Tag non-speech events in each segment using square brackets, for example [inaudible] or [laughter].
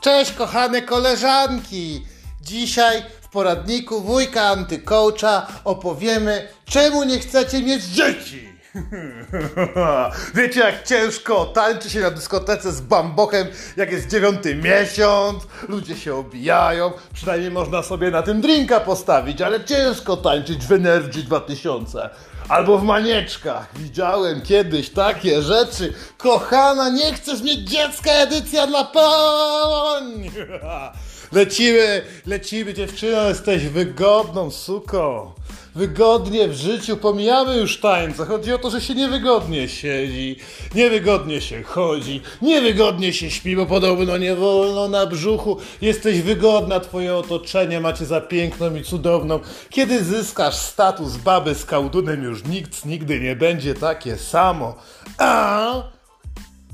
Cześć kochane koleżanki! Dzisiaj w poradniku wujka antykołcza opowiemy, czemu nie chcecie mieć dzieci. [laughs] Wiecie jak ciężko tańczy się na dyskotece z bambochem, jak jest dziewiąty miesiąc, ludzie się obijają, przynajmniej można sobie na tym drinka postawić, ale ciężko tańczyć w Energy 2000. Albo w manieczkach. Widziałem kiedyś takie rzeczy. Kochana, nie chcesz mieć dziecka, edycja dla pań! [laughs] Lecimy, lecimy dziewczyno, jesteś wygodną suką. Wygodnie w życiu, pomijamy już tańce. Chodzi o to, że się niewygodnie siedzi, niewygodnie się chodzi, niewygodnie się śpi, bo podobno nie wolno na brzuchu. Jesteś wygodna, twoje otoczenie macie za piękną i cudowną. Kiedy zyskasz status baby z kałdunem, już nikt nigdy nie będzie takie samo. A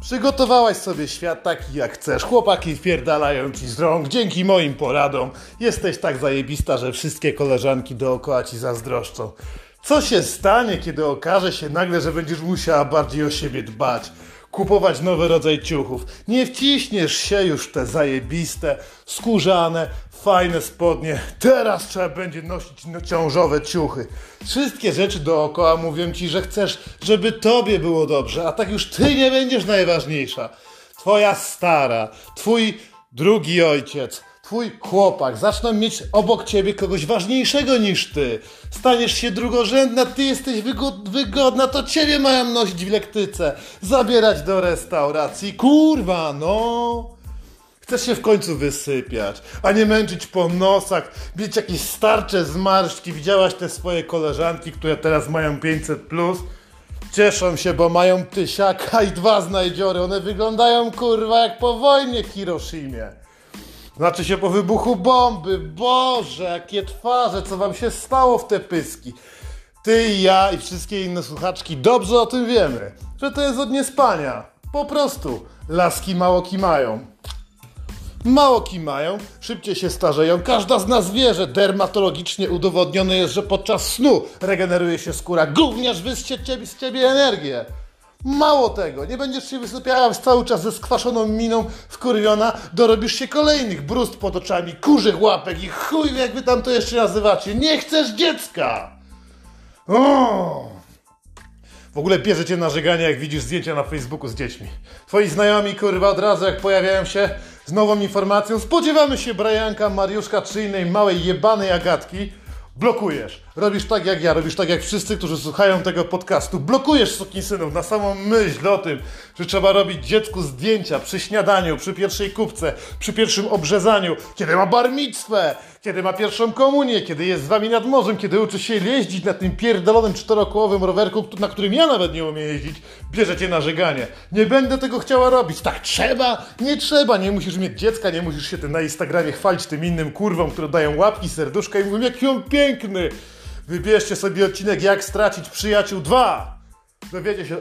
Przygotowałaś sobie świat taki jak chcesz. Chłopaki wpierdalają ci z rąk. Dzięki moim poradom jesteś tak zajebista, że wszystkie koleżanki dookoła ci zazdroszczą. Co się stanie, kiedy okaże się nagle, że będziesz musiała bardziej o siebie dbać? kupować nowy rodzaj ciuchów. Nie wciśniesz się już te zajebiste, skórzane, fajne spodnie. Teraz trzeba będzie nosić ciążowe ciuchy. Wszystkie rzeczy dookoła mówią ci, że chcesz, żeby tobie było dobrze, a tak już ty nie będziesz najważniejsza. Twoja stara, twój drugi ojciec, twój chłopak zaczną mieć obok ciebie kogoś ważniejszego niż ty. Staniesz się drugorzędna, ty jesteś wygodna, to ciebie mają nosić w lektyce, zabierać do restauracji. Kurwa, no! Chcesz się w końcu wysypiać, a nie męczyć po nosach, mieć jakieś starcze zmarszczki. Widziałaś te swoje koleżanki, które teraz mają 500 plus? Cieszą się, bo mają tysiaka i dwa znajdziory. One wyglądają kurwa jak po wojnie w Hiroshimie. Znaczy się po wybuchu bomby. Boże, jakie twarze, co wam się stało w te pyski. Ty i ja i wszystkie inne słuchaczki dobrze o tym wiemy, że to jest od niespania. Po prostu laski mało kimają. Mało kimają, szybciej się starzeją. Każda z nas wie, że dermatologicznie udowodnione jest, że podczas snu regeneruje się skóra. Gówniarz wyscie ciebie, z ciebie energię. Mało tego, nie będziesz się wysypiała cały czas ze skwaszoną miną wkurwiona, dorobisz się kolejnych brust pod oczami, kurzych łapek i chuj jak wy tam to jeszcze nazywacie. Nie chcesz dziecka! O! W ogóle bierze cię na żeganie, jak widzisz zdjęcia na Facebooku z dziećmi. Twoi znajomi, kurwa, od razu jak pojawiają się z nową informacją, spodziewamy się Brajanka, Mariuszka czy innej małej jebanej Agatki, blokujesz. Robisz tak jak ja, robisz tak jak wszyscy, którzy słuchają tego podcastu. Blokujesz synów na samą myśl o tym, że trzeba robić dziecku zdjęcia przy śniadaniu, przy pierwszej kupce, przy pierwszym obrzezaniu, kiedy ma barmictwę, kiedy ma pierwszą komunię, kiedy jest z wami nad morzem, kiedy uczy się jeździć na tym pierdolonym czterokołowym rowerku, na którym ja nawet nie umiem jeździć, bierzecie na żeganie. Nie będę tego chciała robić. Tak trzeba? Nie trzeba. Nie musisz mieć dziecka, nie musisz się tym na Instagramie chwalić tym innym kurwom, które dają łapki, serduszka i mówią, jaki on piękny. Wybierzcie sobie odcinek Jak stracić przyjaciół 2. Dowiecie się,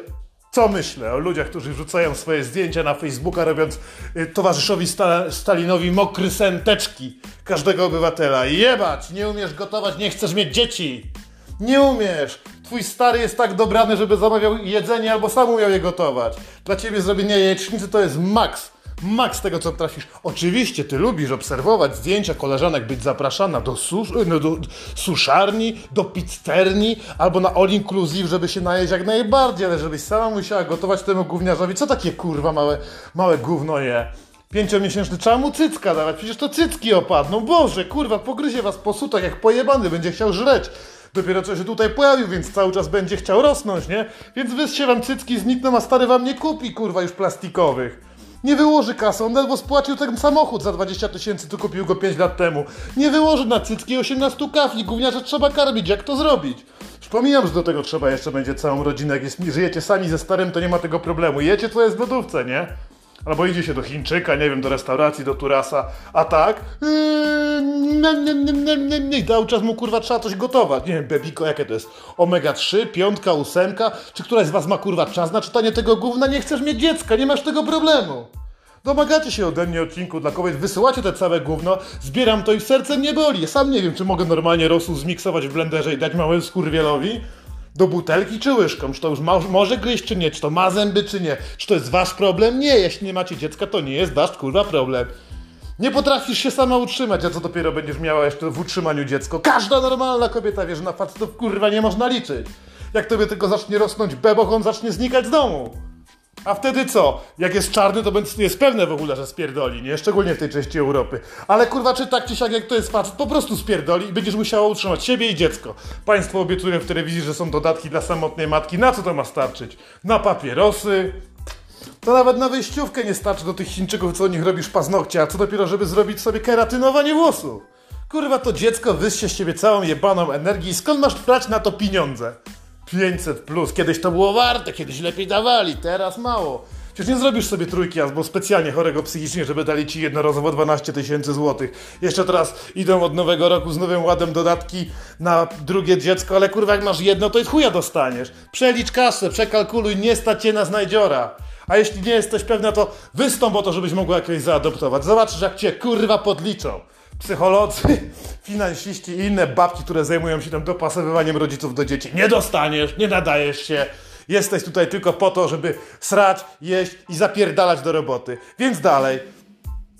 co myślę o ludziach, którzy wrzucają swoje zdjęcia na Facebooka, robiąc y, towarzyszowi Stalinowi mokry senteczki każdego obywatela. Jebać, nie umiesz gotować, nie chcesz mieć dzieci. Nie umiesz. Twój stary jest tak dobrany, żeby zamawiał jedzenie albo sam umiał je gotować. Dla ciebie zrobienie jajecznicy to jest maks maks tego, co trafisz. Oczywiście ty lubisz obserwować zdjęcia koleżanek, być zapraszana do, sus no, do suszarni, do pizzerni albo na all inclusive, żeby się najeść jak najbardziej, ale żebyś sama musiała gotować temu gówniarzowi. Co takie kurwa małe, małe gówno je? Pięciomiesięczny, trzeba mu cycka dawać, przecież to cycki opadną. Boże, kurwa, pogryzie was po sutach jak pojebany, będzie chciał żreć. Dopiero co się tutaj pojawił, więc cały czas będzie chciał rosnąć, nie? Więc wyssie wam cycki znikną, a stary wam nie kupi, kurwa, już plastikowych. Nie wyłoży kasy, on ledwo spłacił ten samochód za 20 tysięcy, tu kupił go 5 lat temu. Nie wyłoży na cycki 18 kafli, gówniarze trzeba karmić, jak to zrobić? Przypominam, że do tego trzeba jeszcze będzie całą rodzinę, jak jest, żyjecie sami ze starym, to nie ma tego problemu. Jecie, to jest w lodówce, nie? Albo idzie się do Chińczyka, nie wiem, do restauracji, do Turasa, a tak? Yy, cały czas mu kurwa trzeba coś gotować. Nie wiem, Bebiko, jakie to jest? Omega 3, piątka, ósemka? Czy któraś z was ma kurwa czas na czytanie tego gówna? Nie chcesz mieć dziecka, nie masz tego problemu. Domagacie się ode mnie odcinku dla kobiet, wysyłacie te całe gówno, zbieram to i serce mnie boli. Sam nie wiem, czy mogę normalnie rosół zmiksować w blenderze i dać małemu skurwielowi do butelki czy łyżką? Czy to już ma, może gryźć czy nie? Czy to ma zęby czy nie? Czy to jest wasz problem? Nie, jeśli nie macie dziecka, to nie jest wasz kurwa problem. Nie potrafisz się sama utrzymać, a co dopiero będziesz miała jeszcze w utrzymaniu dziecko. Każda normalna kobieta wie, że na facetów kurwa nie można liczyć. Jak tobie tylko zacznie rosnąć beboch, on zacznie znikać z domu. A wtedy co? Jak jest czarny, to jest pewne w ogóle, że spierdoli, nie? Szczególnie w tej części Europy. Ale kurwa, czy tak czy siak, jak to jest facet, po prostu spierdoli i będziesz musiała utrzymać siebie i dziecko. Państwo obiecują w telewizji, że są dodatki dla samotnej matki. Na co to ma starczyć? Na papierosy? To nawet na wyjściówkę nie starczy do tych Chińczyków, co o nich robisz paznokcie, a co dopiero, żeby zrobić sobie keratynowanie włosów. Kurwa, to dziecko wyście z ciebie całą jebaną energię i skąd masz brać na to pieniądze? 500 plus, kiedyś to było warte, kiedyś lepiej dawali, teraz mało. Przecież nie zrobisz sobie trójki albo specjalnie chorego psychicznie, żeby dali ci jednorazowo 12 tysięcy złotych. Jeszcze teraz idą od nowego roku z nowym ładem dodatki na drugie dziecko, ale kurwa jak masz jedno, to i chuja dostaniesz. Przelicz kasę, przekalkuluj, nie stać cię na znajdziora. A jeśli nie jesteś pewna, to wystąp o to, żebyś mogła jakiegoś zaadoptować. Zobaczysz, jak cię kurwa podliczą. Psycholodzy, finansiści i inne babki, które zajmują się tam dopasowywaniem rodziców do dzieci. Nie dostaniesz, nie nadajesz się. Jesteś tutaj tylko po to, żeby srać, jeść i zapierdalać do roboty. Więc dalej.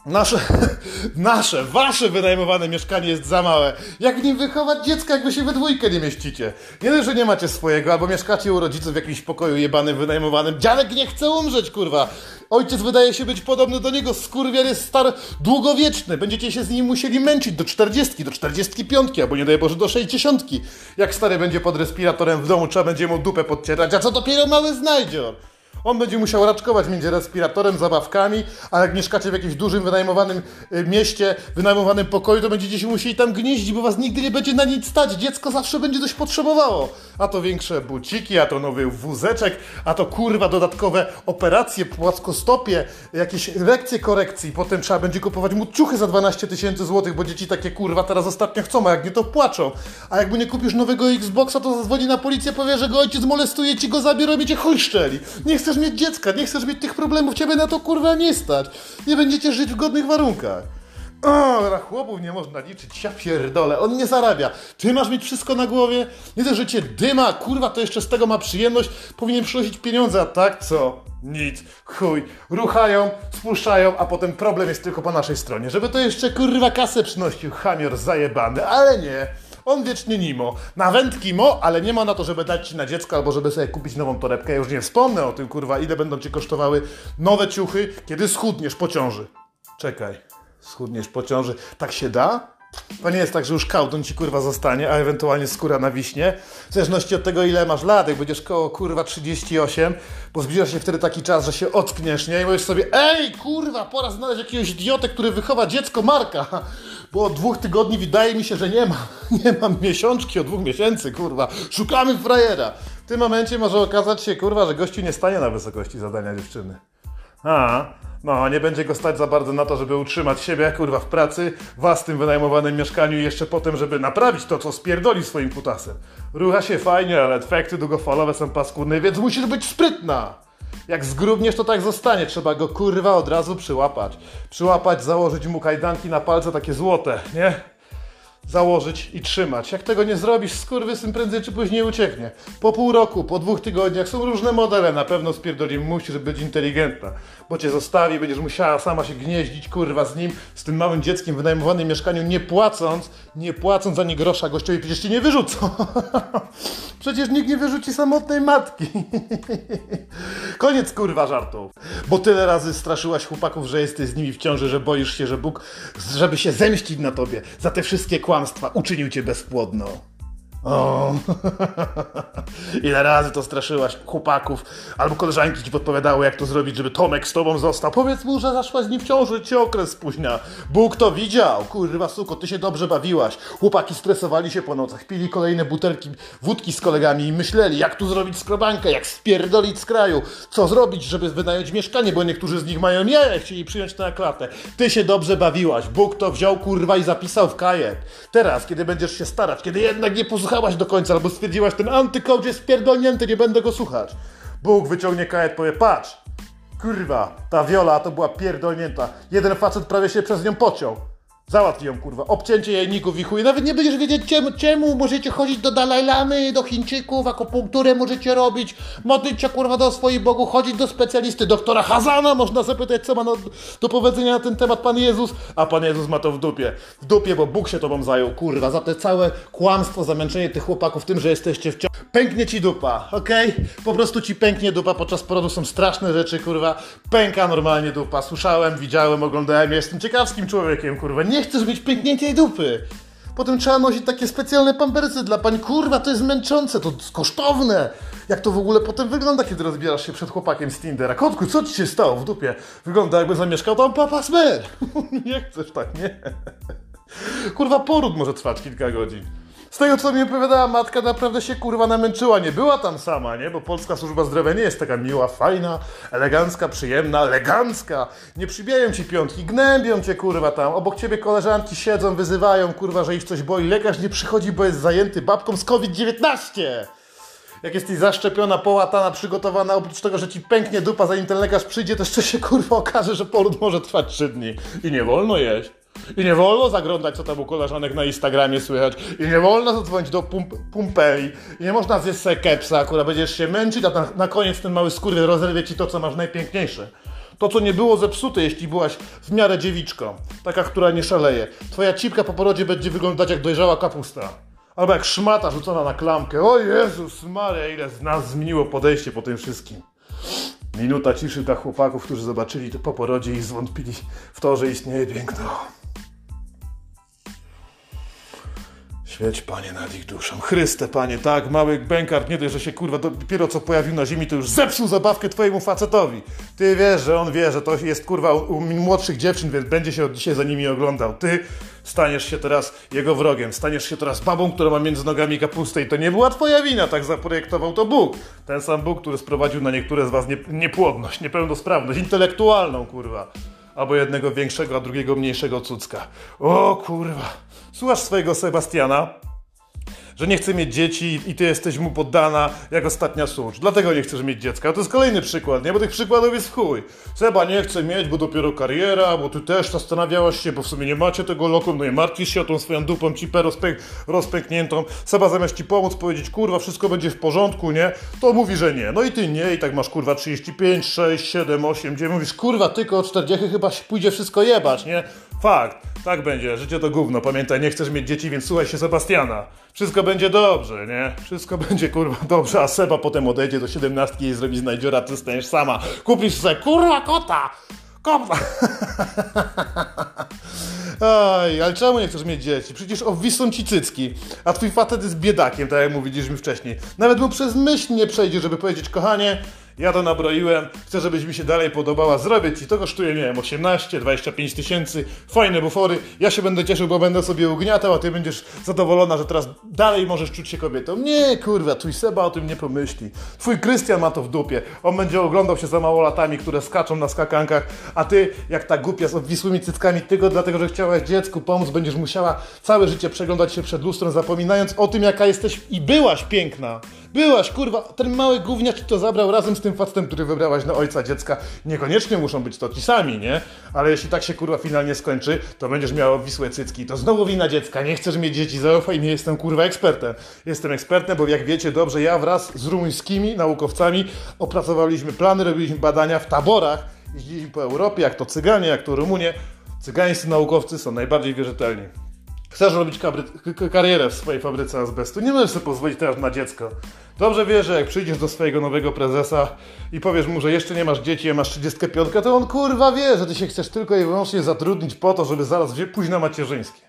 Nasze, [laughs] nasze, wasze wynajmowane mieszkanie jest za małe. Jak w nim wychować dziecka, jak wy się we dwójkę nie mieścicie? Nie że nie macie swojego, albo mieszkacie u rodziców w jakimś pokoju jebanym, wynajmowanym. Dziadek nie chce umrzeć, kurwa. Ojciec wydaje się być podobny do niego. Skurwiel jest stary, długowieczny. Będziecie się z nim musieli męczyć do 40, do 45, albo nie daj Boże do 60. Jak stary będzie pod respiratorem w domu, trzeba będzie mu dupę podcierać. A co dopiero mały znajdzior? On będzie musiał raczkować między respiratorem, zabawkami, a jak mieszkacie w jakimś dużym, wynajmowanym y, mieście, wynajmowanym pokoju, to będziecie musieli tam gnieździć, bo was nigdy nie będzie na nic stać. Dziecko zawsze będzie coś potrzebowało. A to większe buciki, a to nowy wózeczek, a to kurwa dodatkowe operacje, płaskostopie, jakieś lekcje korekcji. Potem trzeba będzie kupować mu ciuchy za 12 tysięcy złotych, bo dzieci takie kurwa teraz ostatnio chcą, a jak nie to płaczą. A jak mu nie kupisz nowego Xboxa, to zadzwoni na policję, powie, że go ojciec molestuje, ci go zabiorą i chuj szczeli. Nie chcesz mieć dziecka, nie chcesz mieć tych problemów, ciebie na to kurwa nie stać. Nie będziecie żyć w godnych warunkach. O, na chłopów nie można liczyć, ja pierdolę, on nie zarabia. Ty masz mieć wszystko na głowie? Nie to, że cię dyma, kurwa, to jeszcze z tego ma przyjemność, powinien przynosić pieniądze, a tak co? Nic, chuj, ruchają, spuszczają, a potem problem jest tylko po naszej stronie, żeby to jeszcze kurwa kasę przynosił, chamior zajebany, ale nie. On wiecznie nimo. Na wędki mo, ale nie ma na to, żeby dać ci na dziecko albo żeby sobie kupić nową torebkę. Ja już nie wspomnę o tym, kurwa, ile będą ci kosztowały nowe ciuchy, kiedy schudniesz po ciąży. Czekaj, schudniesz po ciąży. Tak się da? To nie jest tak, że już kałdon ci kurwa zostanie, a ewentualnie skóra na wiśnie. W zależności od tego, ile masz lat, jak będziesz koło kurwa 38, bo zbliża się wtedy taki czas, że się ockniesz, nie? I mówisz sobie, ej kurwa, pora znaleźć jakiegoś idiotę, który wychowa dziecko Marka. Bo od dwóch tygodni wydaje mi się, że nie ma. [laughs] Nie mam miesiączki od dwóch miesięcy, kurwa. Szukamy frajera. W tym momencie może okazać się, kurwa, że gościu nie stanie na wysokości zadania dziewczyny. A, no, nie będzie go stać za bardzo na to, żeby utrzymać siebie, kurwa, w pracy, was w tym wynajmowanym mieszkaniu i jeszcze potem, żeby naprawić to, co spierdoli swoim kutasem. Rucha się fajnie, ale efekty długofalowe są paskudne, więc musisz być sprytna. Jak zgrubniesz, to tak zostanie. Trzeba go, kurwa, od razu przyłapać. Przyłapać, założyć mu kajdanki na palce takie złote, nie? założyć i trzymać. Jak tego nie zrobisz, skurwysyn prędzej czy później ucieknie. Po pół roku, po dwóch tygodniach są różne modele, na pewno spierdoli musisz być inteligentna, bo cię zostawi, będziesz musiała sama się gnieździć, kurwa, z nim, z tym małym dzieckiem w wynajmowanym mieszkaniu, nie płacąc, nie płacąc ani grosza gościowi, przecież cię nie wyrzucą. [laughs] przecież nikt nie wyrzuci samotnej matki. [laughs] Koniec kurwa żartów. Bo tyle razy straszyłaś chłopaków, że jesteś z nimi w ciąży, że boisz się, że Bóg, żeby się zemścić na tobie za te wszystkie kłamstwa, uczynił cię bezpłodną. O, [laughs] ile razy to straszyłaś chłopaków, albo koleżanki ci podpowiadały, jak to zrobić, żeby Tomek z tobą został. Powiedz mu, że zaszłaś z nim w ciąży, ci okres spóźnia. Bóg to widział. Kurwa, suko, ty się dobrze bawiłaś. Chłopaki stresowali się po nocach, pili kolejne butelki wódki z kolegami i myśleli, jak tu zrobić skrobankę, jak spierdolić z kraju, co zrobić, żeby wynająć mieszkanie, bo niektórzy z nich mają jaja, chcieli przyjąć to na klatę. Ty się dobrze bawiłaś. Bóg to wziął, kurwa, i zapisał w kajet. Teraz, kiedy będziesz się starać, kiedy jednak nie posłuchałaś do końca, albo stwierdziłaś, ten antykołcz jest pierdolnięty, nie będę go słuchać. Bóg wyciągnie kajet, powie, patrz, kurwa, ta Wiola to była pierdolnięta. Jeden facet prawie się przez nią pociął. Załatw ją, kurwa. Obcięcie jajników i chuj. Nawet nie będziesz wiedzieć czemu, czemu. Możecie chodzić do Dalajlamy, do Chińczyków, akupunkturę możecie robić, modlić się, kurwa, do swoich bogów, chodzić do specjalisty, doktora Hazana, można zapytać, co ma do powiedzenia na ten temat Pan Jezus, a Pan Jezus ma to w dupie. W dupie, bo Bóg się tobą zajął, kurwa, za te całe kłamstwo, zamęczenie tych chłopaków tym, że jesteście w ciągu. Pęknie ci dupa, okej? Po prostu ci pęknie dupa, podczas porodu są straszne rzeczy, kurwa. Pęka normalnie dupa. Słyszałem, widziałem, oglądałem, jestem ciekawskim człowiekiem, kurwa. Nie chcesz mieć pękniętej dupy. Potem trzeba nosić takie specjalne pampersy dla pań. Kurwa, to jest męczące, to jest kosztowne. Jak to w ogóle potem wygląda, kiedy rozbierasz się przed chłopakiem z Tindera? Kotku, co ci się stało w dupie? Wygląda jakby zamieszkał tam papa smer. [laughs] nie chcesz tak, nie? Kurwa, poród może trwać kilka godzin. Z tego, co mi opowiadała matka, naprawdę się kurwa namęczyła. Nie była tam sama, nie? Bo polska służba zdrowia nie jest taka miła, fajna, elegancka, przyjemna, elegancka. Nie przybijają ci piątki, gnębią cię kurwa tam. Obok ciebie koleżanki siedzą, wyzywają kurwa, że ich coś boi. Lekarz nie przychodzi, bo jest zajęty babką z COVID-19 jak jesteś zaszczepiona, połatana, przygotowana, oprócz tego, że ci pęknie dupa, zanim ten lekarz przyjdzie, to jeszcze się kurwa okaże, że poród może trwać 3 dni. I nie wolno jeść. I nie wolno zaglądać, co tam u koleżanek na Instagramie słychać. I nie wolno zadzwonić do pump pumpeli. I nie można zjeść sobie kepsa, akurat będziesz się męczyć, a na, na koniec ten mały skóry rozerwie ci to, co masz najpiękniejsze. To, co nie było zepsute, jeśli byłaś w miarę dziewiczką. Taka, która nie szaleje. Twoja cipka po porodzie będzie wyglądać jak dojrzała kapusta. Albo jak szmata rzucona na klamkę. O Jezus Maria, ile z nas zmieniło podejście po tym wszystkim. Minuta ciszy dla chłopaków, którzy zobaczyli to po porodzie i zwątpili w to, że istnieje piękno. Świeć, Panie, nad ich duszą. Chryste, Panie, tak, mały bękart, nie dość, że się kurwa dopiero co pojawił na ziemi, to już zepsuł zabawkę twojemu facetowi. Ty wiesz, że on wie, że to jest kurwa u, młodszych dziewczyn, więc będzie się od dzisiaj za nimi oglądał. Ty staniesz się teraz jego wrogiem, staniesz się teraz babą, która ma między nogami kapustę i to nie była twoja wina, tak zaprojektował to Bóg. Ten sam Bóg, który sprowadził na niektóre z was nie, niepłodność, niepełnosprawność, intelektualną, kurwa. Albo jednego większego, a drugiego mniejszego cucka. O kurwa. Słuchasz swojego Sebastiana, że nie chce mieć dzieci i ty jesteś mu poddana jak ostatnia służb. Dlatego nie chcesz mieć dziecka. To jest kolejny przykład, nie? Bo tych przykładów jest chuj. Seba nie chce mieć, bo dopiero kariera, bo ty też zastanawiałaś się, bo w sumie nie macie tego lokum, no i martwisz się o tą swoją dupą cipę rozpęk rozpękniętą. Seba zamiast ci pomóc, powiedzieć, kurwa, wszystko będzie w porządku, nie? To mówi, że nie. No i ty nie i tak masz, kurwa, 35, 6, 7, 8, 9. Mówisz, kurwa, tylko o 40 chyba pójdzie wszystko jebać, nie? Fakt. Tak będzie, życie to gówno. Pamiętaj, nie chcesz mieć dzieci, więc słuchaj się Sebastiana. Wszystko będzie dobrze, nie? Wszystko będzie kurwa dobrze, a Seba potem odejdzie do 17 i zrobi znajdziora, ty staniesz sama. Kupisz sobie kurwa kota! Kota! Aj, [laughs] ale czemu nie chcesz mieć dzieci? Przecież obwisą ci cycki, a twój facet jest biedakiem, tak jak mówiliśmy wcześniej. Nawet mu przez myśl nie przejdzie, żeby powiedzieć, kochanie, ja to nabroiłem, chcę, żebyś mi się dalej podobała, zrobię ci, to kosztuje, nie wiem, 18, 25 tysięcy, fajne bufory, ja się będę cieszył, bo będę sobie ugniatał, a ty będziesz zadowolona, że teraz dalej możesz czuć się kobietą. Nie, kurwa, twój Seba o tym nie pomyśli. Twój Krystian ma to w dupie, on będzie oglądał się za małolatami, które skaczą na skakankach, a ty, jak ta głupia z obwisłymi cyckami, tylko dlatego, że chciałaś dziecku pomóc, będziesz musiała całe życie przeglądać się przed lustrem, zapominając o tym, jaka jesteś i byłaś piękna. Byłaś, kurwa, ten mały gówniacz to zabrał razem z tym facetem, który wybrałaś na ojca dziecka. Niekoniecznie muszą być to ci sami, nie? Ale jeśli tak się, kurwa, finalnie skończy, to będziesz miała wisłe cycki. To znowu wina dziecka. Nie chcesz mieć dzieci, zaufaj mi, jestem, kurwa, ekspertem. Jestem ekspertem, bo jak wiecie dobrze, ja wraz z rumuńskimi naukowcami opracowaliśmy plany, robiliśmy badania w taborach, jeździliśmy po Europie, jak to Cyganie, jak to Rumunie. Cygańscy naukowcy są najbardziej wierzytelni. Chcesz robić karierę w swojej fabryce azbestu, nie możesz sobie pozwolić teraz na dziecko. Dobrze wiesz, że jak przyjdziesz do swojego nowego prezesa i powiesz mu, że jeszcze nie masz dzieci, a masz 35, to on kurwa wie, że ty się chcesz tylko i wyłącznie zatrudnić po to, żeby zaraz pójść na macierzyńskie.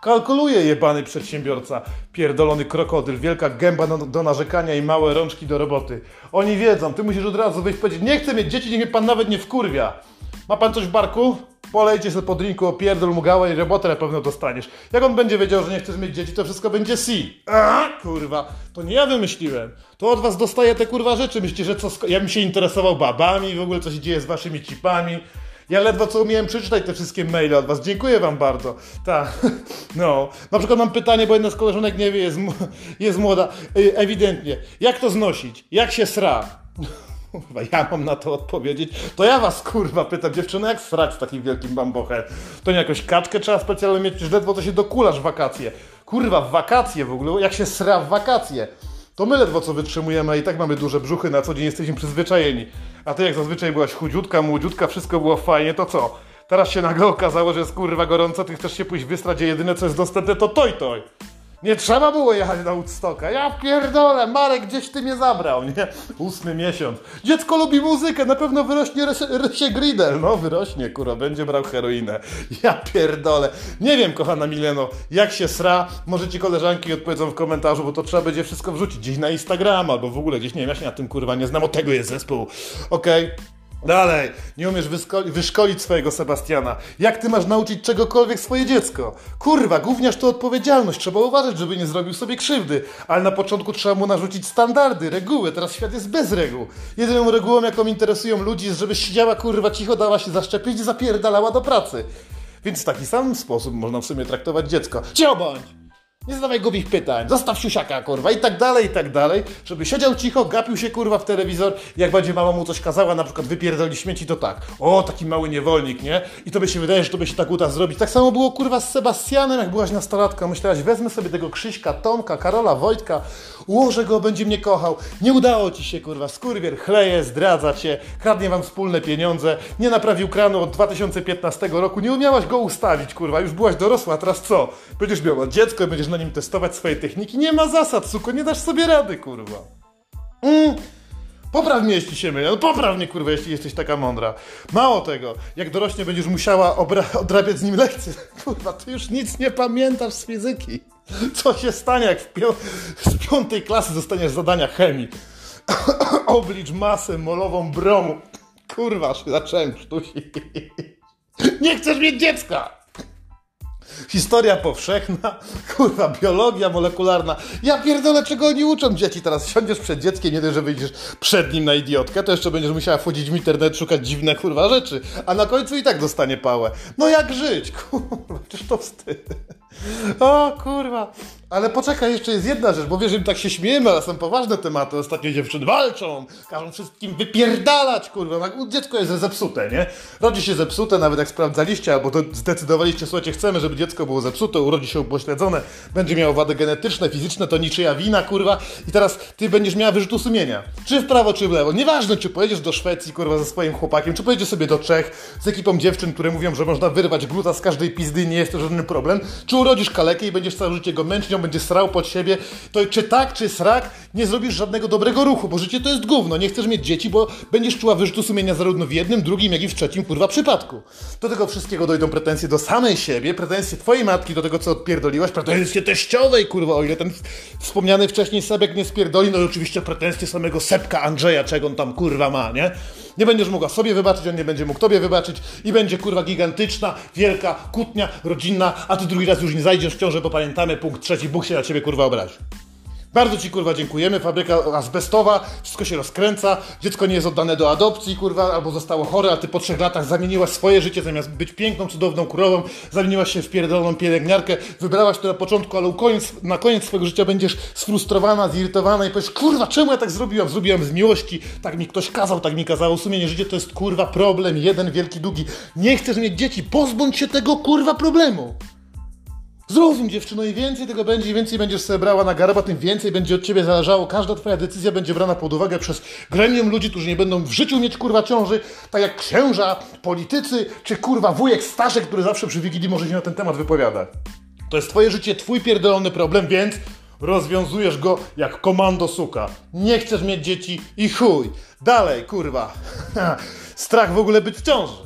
Kalkuluje jebany przedsiębiorca, pierdolony krokodyl, wielka gęba do, do, narzekania i małe rączki do roboty. Oni wiedzą, ty musisz od razu wyjść powiedzieć, nie chcę mieć dzieci, niech mnie pan nawet nie wkurwia. Ma pan coś w barku? Polejcie sobie po drinku, opierdol mu gałę i robotę na pewno dostaniesz. Jak on będzie wiedział, że nie chcesz mieć dzieci, to wszystko będzie si. Kurwa, to nie ja wymyśliłem. To od was dostaję te kurwa rzeczy. Myślicie, że co, ja bym się interesował babami, w ogóle co się dzieje z waszymi cipami. Ja ledwo co umiałem przeczytać te wszystkie maile od was. Dziękuję wam bardzo. Tak. [laughs] No. Na przykład mam pytanie, bo jedna z koleżanek nie wie, jest, [laughs] jest młoda. Ewidentnie. Jak to znosić? Jak się sra? [laughs] Kurwa, ja mam na to odpowiedzieć. To ja was kurwa pytam, dziewczyny, jak srać z takim wielkim bambochem? To nie jakąś kaczkę trzeba specjalnie mieć, już ledwo to się dokulasz w wakacje. Kurwa, w wakacje w ogóle, jak się sra w wakacje? To my ledwo co wytrzymujemy, a i tak mamy duże brzuchy, na co dzień jesteśmy przyzwyczajeni. A ty jak zazwyczaj byłaś chudziutka, młodziutka, wszystko było fajnie, to co? Teraz się nagle okazało, że jest kurwa gorąco, ty chcesz się pójść wystrać, gdzie jedyne co jest dostępne to toj toj. Nie trzeba było jechać na Woodstocka. Ja pierdolę, Marek gdzieś ty mnie zabrał, nie? Ósmy miesiąc. Dziecko lubi muzykę, na pewno wyrośnie Rysie Gridel. No wyrośnie, kurwa, będzie brał heroinę. Ja pierdolę. Nie wiem, kochana Mileno, jak się sra. Może ci koleżanki odpowiedzą w komentarzu, bo to trzeba będzie wszystko wrzucić gdzieś na Instagram albo w ogóle gdzieś, nie wiem, ja się na tym kurwa nie znam, o tego jest zespół. Okej. Okay. Dalej, nie umiesz wyszkolić swojego Sebastiana. Jak ty masz nauczyć czegokolwiek swoje dziecko? Kurwa, gówniarz to odpowiedzialność. Trzeba uważać, żeby nie zrobił sobie krzywdy. Ale na początku trzeba mu narzucić standardy, reguły. Teraz świat jest bez reguł. Jedyną regułą, jaką interesują ludzi, jest, żebyś siedziała kurwa cicho, dała się zaszczepić i zapierdalała do pracy. Więc w taki sam sposób można w sumie traktować dziecko. Cicho bądź! Nie zadawaj głupich pytań, zostaw siusiaka, kurwa, i tak dalej, i tak dalej, żeby siedział cicho, gapił się, kurwa, w telewizor, jak będzie mama mu coś kazała, na przykład wypierdoli śmieci, to tak, o, taki mały niewolnik, nie? I to by się wydaje, że to by się tak uda zrobić. Tak samo było, kurwa, z Sebastianem, jak byłaś nastolatką, myślałaś, wezmę sobie tego Krzyśka, Tomka, Karola, Wojtka, ułożę go, będzie mnie kochał. Nie udało ci się, kurwa, skurwier chleje, zdradza cię, kradnie wam wspólne pieniądze, nie naprawił kranu od 2015 roku, nie umiałaś go ustawić, kurwa, już byłaś dorosła, teraz co? Będziesz miała dziecko, będziesz na nim testować swoje techniki. Nie ma zasad, suko, nie dasz sobie rady, kurwa. Mm. Popraw mnie, jeśli się mylę. No popraw mnie, kurwa, jeśli jesteś taka mądra. Mało tego, jak dorośnie będziesz musiała [laughs] odrabiać z nim lekcje. [laughs] Kurwa, ty już nic nie pamiętasz z fizyki. [laughs] Co się stanie, jak w z piątej klasy zostaniesz zadania chemii? [coughs] Oblicz masę molową bromu. Kurwa, zacząłem krztusić. Nie chcesz mieć dziecka! Historia powszechna, [laughs] kurwa, biologia molekularna. Ja pierdolę, czego oni uczą dzieci teraz. Siądziesz przed dzieckiem, nie dość, że wyjdziesz przed nim na idiotkę, to jeszcze będziesz musiała wchodzić w internet, szukać dziwne, kurwa, rzeczy. A na końcu i tak dostanie pałę. No jak żyć? [laughs] Kurwa, czyż to wstyd. O kurwa. Ale poczekaj, jeszcze jest jedna rzecz, bo wiesz, że tak się śmiejemy, ale są poważne tematy. Ostatnio dziewczyny walczą, każą wszystkim wypierdalać, kurwa. Dziecko jest zepsute, nie? Rodzi się zepsute, nawet jak sprawdzaliście, albo to zdecydowaliście, słuchajcie, chcemy, żeby dziecko było zepsute, urodzi się upośledzone, będzie miało wady genetyczne, fizyczne, to niczyja wina, kurwa. I teraz ty będziesz miała wyrzutu sumienia. Czy w prawo, czy w lewo. Nieważne, czy pojedziesz do Szwecji, kurwa, ze swoim chłopakiem, czy pojedziesz sobie do Czech z ekipą dziewczyn, które mówią, że można wyrwać gluta z każdej pizdy nie jest to żaden problem, czy urodzisz kalekę i będziesz całe życie go męcznią, będzie srał pod siebie, to czy tak, czy srak, nie zrobisz żadnego dobrego ruchu, bo życie to jest gówno. Nie chcesz mieć dzieci, bo będziesz czuła wyrzutu sumienia zarówno w jednym, drugim, jak i w trzecim, kurwa, przypadku. Do tego wszystkiego dojdą pretensje do samej siebie, pretensje twojej matki do tego, co odpierdoliłaś, pretensje teściowej, kurwa, o ile ten wspomniany wcześniej Sebek nie spierdoli, no i oczywiście pretensje samego Sepka Andrzeja, czego on tam, kurwa, ma, nie? Nie będziesz mogła sobie wybaczyć, on nie będzie mógł tobie wybaczyć i będzie kurwa gigantyczna, wielka kutnia rodzinna, a ty drugi raz już nie zajdziesz w ciążę, bo pamiętamy, punkt trzeci, Bóg się na ciebie kurwa obrazi. Bardzo ci kurwa dziękujemy, fabryka azbestowa, wszystko się rozkręca, dziecko nie jest oddane do adopcji, kurwa, albo zostało chore, a ty po trzech latach zamieniłaś swoje życie, zamiast być piękną, cudowną królową, zamieniłaś się w pierdoloną pielęgniarkę, wybrałaś to na początku, ale koniec, na koniec swojego życia będziesz sfrustrowana, zirytowana i powiesz, kurwa, czemu ja tak zrobiłam? Zrobiłam z miłości, tak mi ktoś kazał, tak mi kazało, sumienie życie to jest kurwa problem, jeden wielki, długi. Nie chcesz mieć dzieci, pozbądź się tego kurwa problemu. Zrozum dziewczyno i więcej tego będzie, i więcej będziesz sobie brała na garba, tym więcej będzie od ciebie zależało. Każda twoja decyzja będzie brana pod uwagę przez gremium ludzi, którzy nie będą w życiu mieć kurwa ciąży, tak jak księża, politycy, czy kurwa wujek Staszek, który zawsze przy Wigilii może się na ten temat wypowiadać. To jest twoje życie, twój pierdolony problem, więc rozwiązujesz go jak komando suka. Nie chcesz mieć dzieci i chuj. Dalej, kurwa. [laughs] Strach w ogóle być w ciąży.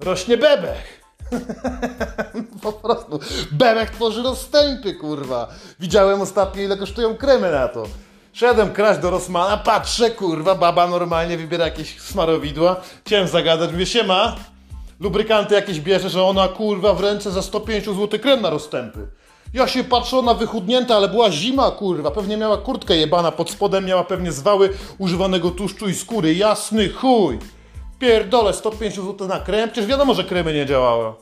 Rośnie bebech. [laughs] po prostu. Bebek tworzy rozstępy, kurwa. Widziałem ostatnio, ile kosztują kremy na to. Szedłem kraść do Rosmana, patrzę, kurwa, baba normalnie wybiera jakieś smarowidła. Chciałem zagadać, mówię, siema, lubrykanty jakieś bierze, że ona, kurwa, w ręce za 150 zł krem na rozstępy. Ja się patrzę, ona wychudnięta, ale była zima, kurwa. Pewnie miała kurtkę jebana pod spodem, miała pewnie zwały używanego tłuszczu i skóry. Jasny chuj. Pierdolę 150 zł na krem, przecież wiadomo, że kremy nie działały.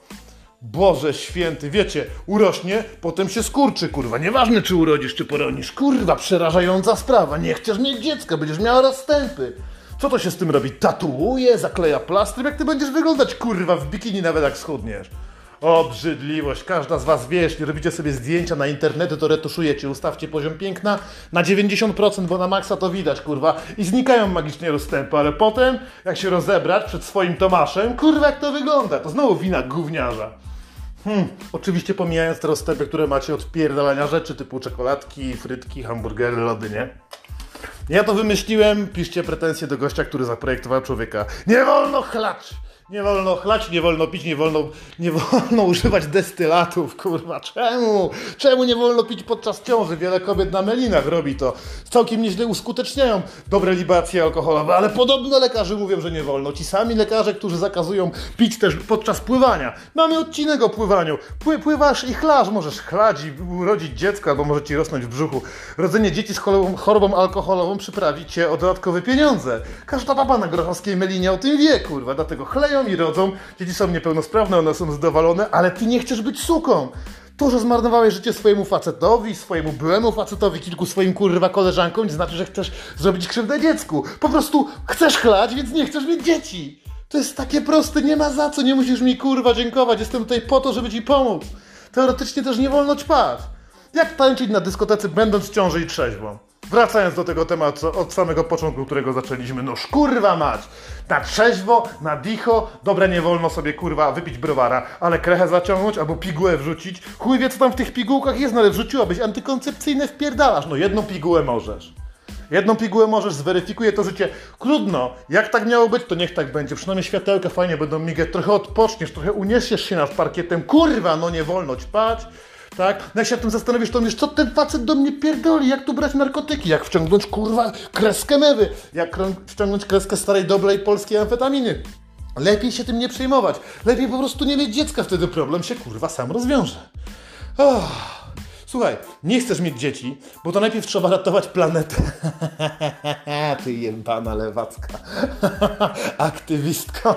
Boże święty, wiecie, urośnie, potem się skurczy, kurwa. Nieważne, czy urodzisz, czy poronisz. Kurwa, przerażająca sprawa. Nie chcesz mieć dziecka, będziesz miała rozstępy. Co to się z tym robi? Tatuuje, zakleja plastrem? Jak ty będziesz wyglądać, kurwa, w bikini nawet jak schudniesz? Obrzydliwość. Każda z was wie, jeśli robicie sobie zdjęcia na internety, to retuszujecie. Ustawcie poziom piękna na 90%, bo na maksa to widać, kurwa. I znikają magicznie rozstępy, ale potem, jak się rozebrać przed swoim Tomaszem, kurwa, jak to wygląda? To znowu wina gówniarza. Hmm, oczywiście pomijając te rozstępy, które macie od pierdalania rzeczy typu czekoladki, frytki, hamburgery, lody, nie? Ja to wymyśliłem, piszcie pretensje do gościa, który zaprojektował człowieka. Nie wolno chlać! Nie wolno chlać, nie wolno pić, nie wolno, nie wolno [laughs] używać destylatów, kurwa. Czemu? Czemu nie wolno pić podczas ciąży? Wiele kobiet na melinach robi to. Całkiem nieźle uskuteczniają dobre libacje alkoholowe, ale podobno lekarze mówią, że nie wolno. Ci sami lekarze, którzy zakazują pić też podczas pływania. Mamy odcinek o pływaniu. Pły, pływasz i chlasz, możesz chlać i urodzić dziecko, albo może ci rosnąć w brzuchu. Rodzenie dzieci z chorobą, chorobą alkoholową przyprawi cię o dodatkowe pieniądze. Każda baba na grochowskiej melinie o tym wie, kurwa, dlatego chleją i rodzą. Dzieci są niepełnosprawne, one są zadowolone, ale ty nie chcesz być suką. To, że zmarnowałeś życie swojemu facetowi, swojemu byłemu facetowi, kilku swoim kurwa koleżankom, nie znaczy, że chcesz zrobić krzywdę dziecku. Po prostu chcesz chlać, więc nie chcesz mieć dzieci. To jest takie proste, nie ma za co, nie musisz mi kurwa dziękować. Jestem tutaj po to, żeby ci pomóc. Teoretycznie też nie wolno ćpać. Jak tańczyć na dyskotece, będąc w ciąży i trzeźwą? Wracając do tego tematu od samego początku, którego zaczęliśmy, no kurwa mać, na trzeźwo, na dicho, dobra nie wolno sobie kurwa wypić browara, ale krechę zaciągnąć albo pigułę wrzucić, chuj wie co tam w tych pigułkach jest, no ale wrzuciłabyś antykoncepcyjne wpierdalasz, no jedną pigułę możesz. Jedną pigułę możesz, zweryfikuje to życie. Trudno, jak tak miało być, to niech tak będzie. Przynajmniej światełka fajnie będą migać, trochę odpoczniesz, trochę uniesiesz się nad parkietem. Kurwa, no nie wolno ćpać tak? No jak się tym zastanowisz, to mówisz, co ten facet do mnie pierdoli, jak tu brać narkotyki, jak wciągnąć, kurwa, kreskę mewy, jak wciągnąć kreskę starej, dobrej polskiej amfetaminy. Lepiej się tym nie przejmować. Lepiej po prostu nie mieć dziecka, wtedy problem się, kurwa, sam rozwiąże. Oh. Słuchaj, nie chcesz mieć dzieci, bo to najpierw trzeba ratować planetę. [laughs] Ty jebana lewacka. [laughs] Aktywistka.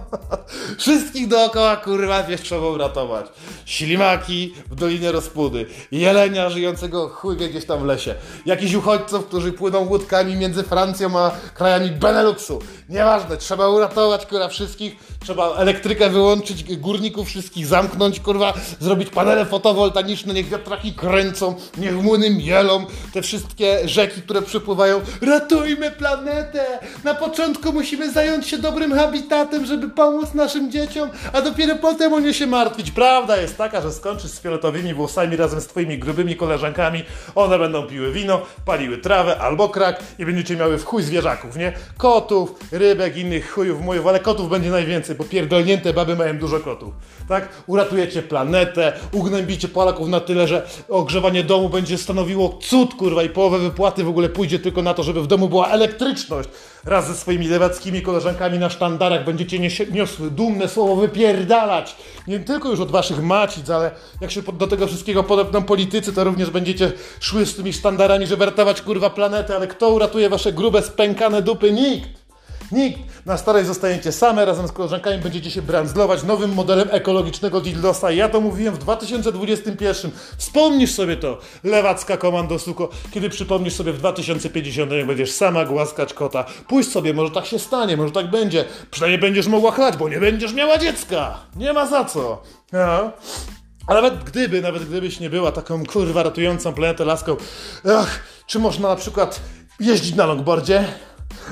[laughs] Wszystkich dookoła kurwa wiesz trzeba uratować. Ślimaki w Dolinie Rozpudy. Jelenia żyjącego chuj gdzieś tam w lesie. Jakichś uchodźców, którzy płyną łódkami między Francją a krajami Beneluxu. Nieważne, trzeba uratować kurwa wszystkich. Trzeba elektrykę wyłączyć, górników wszystkich zamknąć, kurwa, zrobić panele fotowoltaiczne, niech wiatraki kręcą, niech młyny mielą, te wszystkie rzeki, które przypływają. Ratujmy planetę! Na początku musimy zająć się dobrym habitatem, żeby pomóc naszym dzieciom, a dopiero potem o nie się martwić. Prawda jest taka, że skończysz z fioletowymi włosami razem z twoimi grubymi koleżankami, one będą piły wino, paliły trawę albo krak i będziecie miały w chuj zwierzaków, nie? Kotów, rybek, innych chujów, mojów, ale kotów będzie najwięcej, bo pierdolnięte baby mają dużo kotów, tak? Uratujecie planetę, ugnębicie Polaków na tyle, że ogrzewanie domu będzie stanowiło cud, kurwa, i połowę wypłaty w ogóle pójdzie tylko na to, żeby w domu była elektryczność. Raz ze swoimi lewackimi koleżankami na sztandarach będziecie niosły dumne słowo wypierdalać. Nie tylko już od waszych macic, ale jak się do tego wszystkiego podepną politycy, to również będziecie szły z tymi sztandarami, żeby ratować, kurwa, planetę, ale kto uratuje wasze grube, spękane dupy? Nikt! Nikt. Na starej zostajecie same, razem z koleżankami będziecie się brandzlować nowym modelem ekologicznego dildosa. Ja to mówiłem w 2021. Wspomnisz sobie to, lewacka komando suko, kiedy przypomnisz sobie w 2050, jak będziesz sama głaskać kota. Pójść sobie, może tak się stanie, może tak będzie. Przynajmniej będziesz mogła chlać, bo nie będziesz miała dziecka. Nie ma za co. No. A nawet gdyby, nawet gdybyś nie była taką kurwa ratującą planetę laską, ach, czy można na przykład jeździć na longboardzie?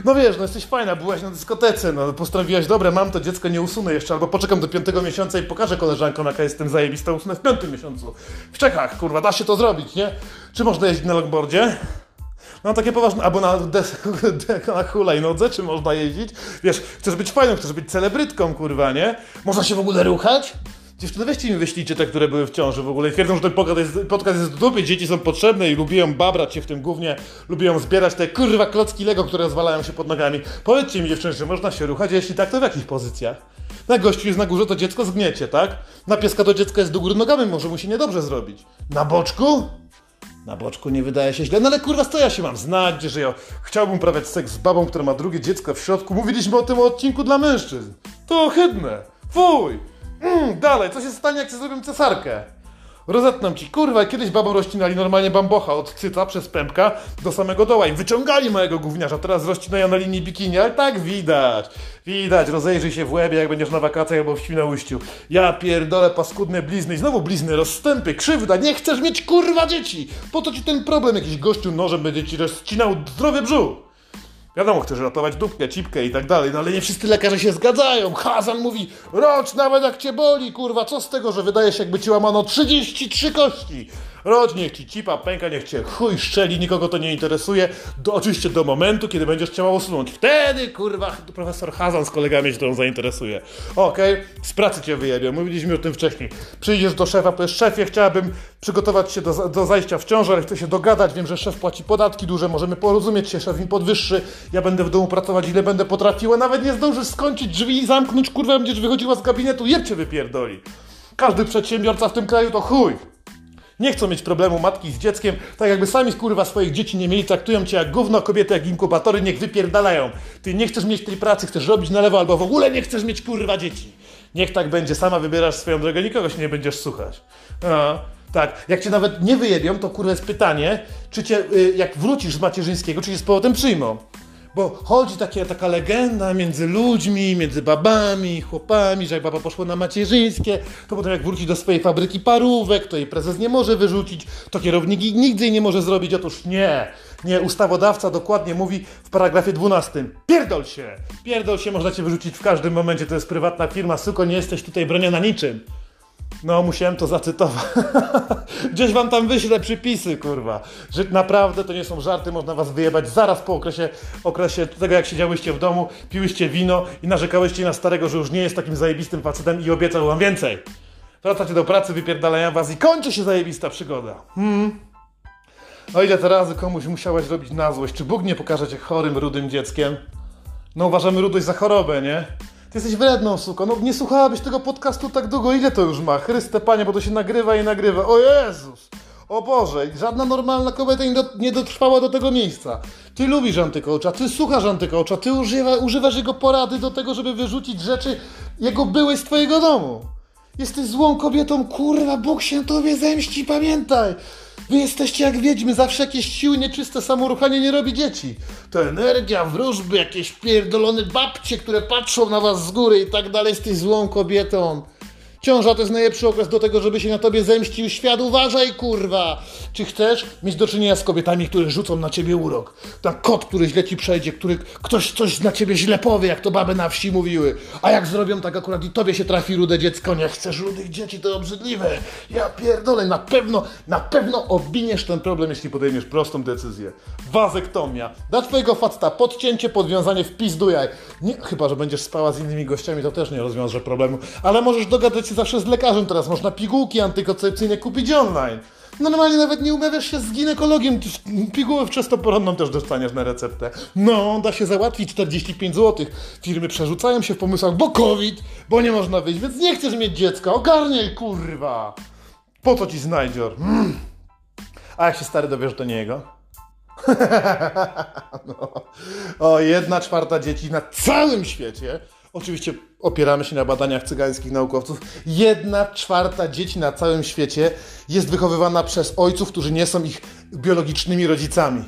No wiesz, no jesteś fajna, byłaś na dyskotece, no postanowiłaś, dobra, mam to dziecko, nie usunę jeszcze, albo poczekam do piątego miesiąca i pokażę koleżankom, jaka jestem zajebista, usunę w piątym miesiącu. W Czechach, kurwa, da się to zrobić, nie? Czy można jeździć na longboardzie? No takie poważne, albo na, na hulajnodze, czy można jeździć? Wiesz, chcesz być fajną, chcesz być celebrytką, kurwa, nie? Można się w ogóle ruchać? Dziewczyny, weźcie mi wyślijcie te, które były w ciąży w ogóle i twierdzą, że ten podcast jest, podcast jest dzieci są potrzebne i lubią babrać się w tym głównie, lubią zbierać te kurwa klocki Lego, które zwalają się pod nogami. Powiedzcie mi dziewczyny, że można się ruchać, a jeśli tak, to w jakich pozycjach? Na gościu jest na górze, to dziecko zgniecie, tak? Na pieska to dziecko jest do góry nogami, może mu się niedobrze zrobić. Na boczku? Na boczku nie wydaje się źle, no ale kurwa, co ja się mam znać, że ja chciałbym prawiać seks z babą, która ma drugie dziecko w środku. Mówiliśmy o tym odcinku dla mężczyzn. To ohydne. Fuj! Mm, dalej, co się stanie, jak się zrobią cesarkę? Rozetną ci, kurwa, kiedyś babą rozcinali normalnie bambocha od cyca przez pępka do samego doła i wyciągali mojego gówniarza, teraz rozcinają na linii bikini, ale tak widać, widać, rozejrzyj się w łebie, jak będziesz na wakacjach albo w Świnoujściu. Ja pierdolę paskudne blizny i znowu blizny, rozstępy, krzywda, nie chcesz mieć kurwa dzieci! Po co ci ten problem, jakiś gościu nożem będzie ci rozcinał zdrowy brzuch? Wiadomo, chcesz ratować dupkę, cipkę i tak dalej, no ale nie wszyscy lekarze się zgadzają. Hazan mówi, rocz nawet jak cię boli, kurwa, co z tego, że wydaje się jakby ci łamano 33 kości. Rodź, niech ci cipa pęka, niech cię chuj szczeli, nikogo to nie interesuje. Do, oczywiście do momentu, kiedy będziesz chciał usunąć. Wtedy, kurwa, profesor Hazan z kolegami się tą zainteresuje. Okej, okay. z pracy cię wyjebią, mówiliśmy o tym wcześniej. Przyjdziesz do szefa, powiesz, szefie, chciałabym przygotować się do, do zajścia w ciążę, ale chcę się dogadać, wiem, że szef płaci podatki duże, możemy porozumieć się, szef mi podwyższy, ja będę w domu pracować ile będę potrafiła, nawet nie zdążysz skończyć drzwi i zamknąć, kurwa, będziesz wychodziła z gabinetu, jeb cię wypierdoli. Każdy przedsiębiorca w tym kraju to chuj. Nie chcą mieć problemu matki z dzieckiem, tak jakby sami kurwa swoich dzieci nie mieli, traktują cię jak gówno, kobiety jak inkubatory, niech wypierdalają. Ty nie chcesz mieć tej pracy, chcesz robić na lewo albo w ogóle nie chcesz mieć kurwa dzieci. Niech tak będzie, sama wybierasz swoją drogę, nikogo się nie będziesz słuchać. No. Tak, jak cię nawet nie wyjebią, to kurwa jest pytanie, czy cię, y, jak wrócisz z macierzyńskiego, czy cię z powrotem przyjmą. Bo chodzi takie, taka legenda między ludźmi, między babami, chłopami, że jak baba poszła na macierzyńskie, to potem jak wróci do swojej fabryki parówek, to jej prezes nie może wyrzucić, to kierownik nigdy nie może zrobić. Otóż nie, nie, ustawodawca dokładnie mówi w paragrafie 12. Pierdol się! Pierdol się, można cię wyrzucić w każdym momencie, to jest prywatna firma, suko, nie jesteś tutaj broniona niczym. No, musiałem to zacytować. [laughs] Gdzieś wam tam wyślę przypisy, kurwa. Że naprawdę to nie są żarty, można was wyjebać zaraz po okresie, okresie tego, jak siedziałyście w domu, piłyście wino i narzekałyście na starego, że już nie jest takim zajebistym facetem i obiecał wam więcej. Wracacie do pracy, wypierdalają was i kończy się zajebista przygoda. Hmm. O ile te razy komuś musiałeś robić na złość, czy Bóg nie pokaże cię chorym, rudym dzieckiem? No uważamy rudość za chorobę, nie? Ty jesteś wredną, suko. No nie słuchałabyś tego podcastu tak długo. Ile to już ma? Chryste Panie, bo to się nagrywa i nagrywa. O Jezus! O Boże! Żadna normalna kobieta nie, do, nie dotrwała do tego miejsca. Ty lubisz antykołcza, ty słuchasz antykołcza, ty używa, używasz jego porady do tego, żeby wyrzucić rzeczy jego były z twojego domu. Jesteś złą kobietą, kurwa, Bóg się tobie zemści, pamiętaj! Wy jesteście jak wiedźmy, zawsze jakieś siły nieczyste, samoruchanie nie robi dzieci. To energia, wróżby, jakieś pierdolone babcie, które patrzą na was z góry i tak dalej, jesteś złą kobietą. Ciąża to jest najlepszy okres do tego, żeby się na tobie zemścił świat. Uważaj, kurwa! Czy chcesz mieć do czynienia z kobietami, które rzucą na ciebie urok? Ten kot, który źle ci przejdzie, który ktoś coś na ciebie źle powie, jak to baby na wsi mówiły. A jak zrobią tak akurat i tobie się trafi rude dziecko, nie chcesz rudych dzieci, to obrzydliwe. Ja pierdolę, na pewno, na pewno obiniesz ten problem, jeśli podejmiesz prostą decyzję. Wazektomia. Da twojego faceta podcięcie, podwiązanie w pizdujaj. Nie, chyba, że będziesz spała z innymi gościami, to też nie rozwiąże problemu. Ale możesz dogadać się zawsze z lekarzem, teraz można pigułki antykoncepcyjne kupić online. Normalnie nawet nie umawiasz się z ginekologiem, pigułę wczesnoporonną też dostaniesz na receptę. No, da się załatwić 45 zł. Firmy przerzucają się w pomysłach, bo COVID, bo nie można wyjść, więc nie chcesz mieć dziecka, ogarniaj kurwa! Po co ci znajdzior? Mm. A jak się stary dowiesz, to nie jego? [laughs] no. O, jedna czwarta dzieci na całym świecie Oczywiście opieramy się na badaniach cygańskich naukowców. Jedna czwarta dzieci na całym świecie jest wychowywana przez ojców, którzy nie są ich biologicznymi rodzicami.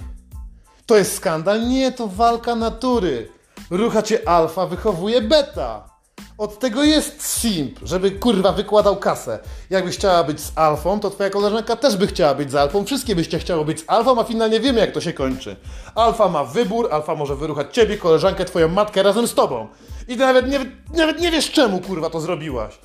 To jest skandal? Nie, to walka natury. Rucha cię alfa, wychowuje beta. Od tego jest simp, żeby kurwa wykładał kasę. Jakbyś chciała być z alfą, to twoja koleżanka też by chciała być z alfą. Wszystkie byście chciało być z alfą, a finalnie wiemy jak to się kończy. Alfa ma wybór, alfa może wyruchać ciebie, koleżankę, twoją matkę razem z tobą. I nawet nie, nawet nie wiesz czemu kurwa to zrobiłaś.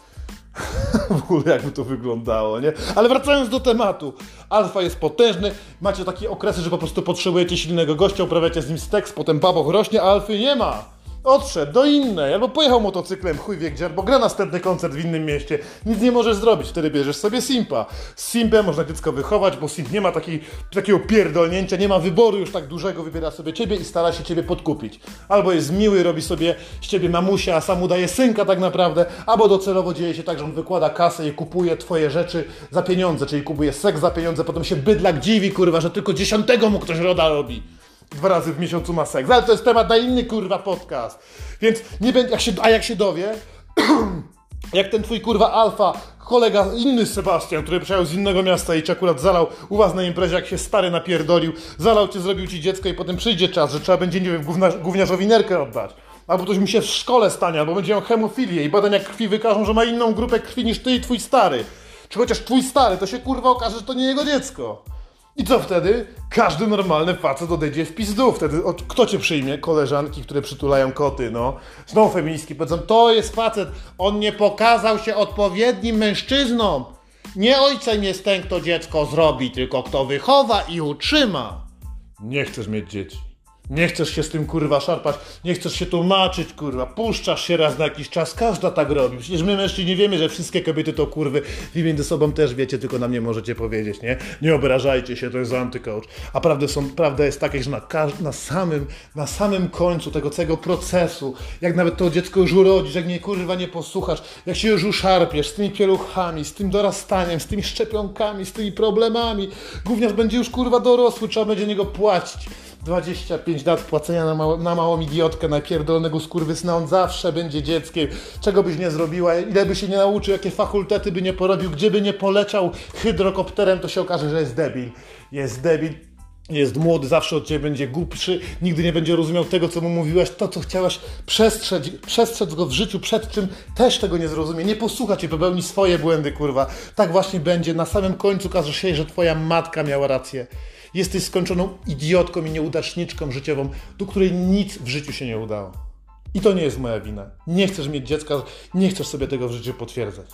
[laughs] w ogóle jakby to wyglądało, nie? Ale wracając do tematu. Alfa jest potężny, macie takie okresy, że po prostu potrzebujecie silnego gościa, uprawiacie z nim seks, potem baboch rośnie, a alfy nie ma odszedł do innej, albo pojechał motocyklem, chuj wie gdzie, albo gra następny koncert w innym mieście. Nic nie możesz zrobić, wtedy bierzesz sobie Simpa. Z Simpem można dziecko wychować, bo Simp nie ma takiej, takiego pierdolnięcia, nie ma wyboru już tak dużego, wybiera sobie ciebie i stara się ciebie podkupić. Albo jest miły, robi sobie z ciebie mamusia, a sam udaje synka tak naprawdę, albo docelowo dzieje się tak, że on wykłada kasę i kupuje twoje rzeczy za pieniądze, czyli kupuje seks za pieniądze, potem się bydlak dziwi, kurwa, że tylko dziesiątego mu ktoś roda robi dwa razy w miesiącu ma seks. Ale to jest temat na inny kurwa podcast. Więc nie będzie, jak się, a jak się dowie, [clears throat] jak ten twój kurwa alfa kolega, inny Sebastian, który przyjechał z innego miasta i cię akurat zalał u was na imprezie, jak się stary napierdolił, zalał cię, zrobił ci dziecko i potem przyjdzie czas, że trzeba będzie, nie wiem, gówniarzowi nerkę oddać. Albo ktoś mi się w szkole stanie, albo będzie miał hemofilię i badania krwi wykażą, że ma inną grupę krwi niż ty i twój stary. Czy chociaż twój stary, to się kurwa okaże, że to nie jego dziecko. I co wtedy? Każdy normalny facet odejdzie w pizdu. Wtedy kto cię przyjmie? Koleżanki, które przytulają koty, no. Znowu feministki powiedzą, to jest facet, on nie pokazał się odpowiednim mężczyzną. Nie ojcem jest ten, kto dziecko zrobi, tylko kto wychowa i utrzyma. Nie chcesz mieć dzieci. Nie chcesz się z tym kurwa szarpać, nie chcesz się tłumaczyć, kurwa. Puszczasz się raz na jakiś czas, każda tak robi. Przecież my mężczyźni wiemy, że wszystkie kobiety to kurwy. Wy między sobą też wiecie, tylko nam nie możecie powiedzieć, nie? Nie obrażajcie się, to jest antycoach. A prawda, są, prawda jest taka, że na, na, samym, na samym końcu tego całego procesu, jak nawet to dziecko już urodzisz, jak mnie kurwa nie posłuchasz, jak się już uszarpiesz z tymi pieluchami, z tym dorastaniem, z tymi szczepionkami, z tymi problemami, gówniarz będzie już kurwa dorosły, trzeba będzie niego płacić. 25 lat płacenia na, małe, na małą idiotkę, na pierdolonego skurwysyna, on zawsze będzie dzieckiem. Czego byś nie zrobiła, ile by się nie nauczył, jakie fakultety by nie porobił, gdzie by nie poleciał hydrokopterem, to się okaże, że jest debil. Jest debil, jest młody, zawsze od ciebie będzie głupszy, nigdy nie będzie rozumiał tego, co mu mówiłaś, to, co chciałaś przestrzec, przestrzec go w życiu, przed czym też tego nie zrozumie, nie posłucha cię, popełni swoje błędy, kurwa. Tak właśnie będzie, na samym końcu okaże się, że twoja matka miała rację. Jesteś skończoną idiotką i nieudaczniczką życiową, do której nic w życiu się nie udało. I to nie jest moja wina. Nie chcesz mieć dziecka, nie chcesz sobie tego w życiu potwierdzać.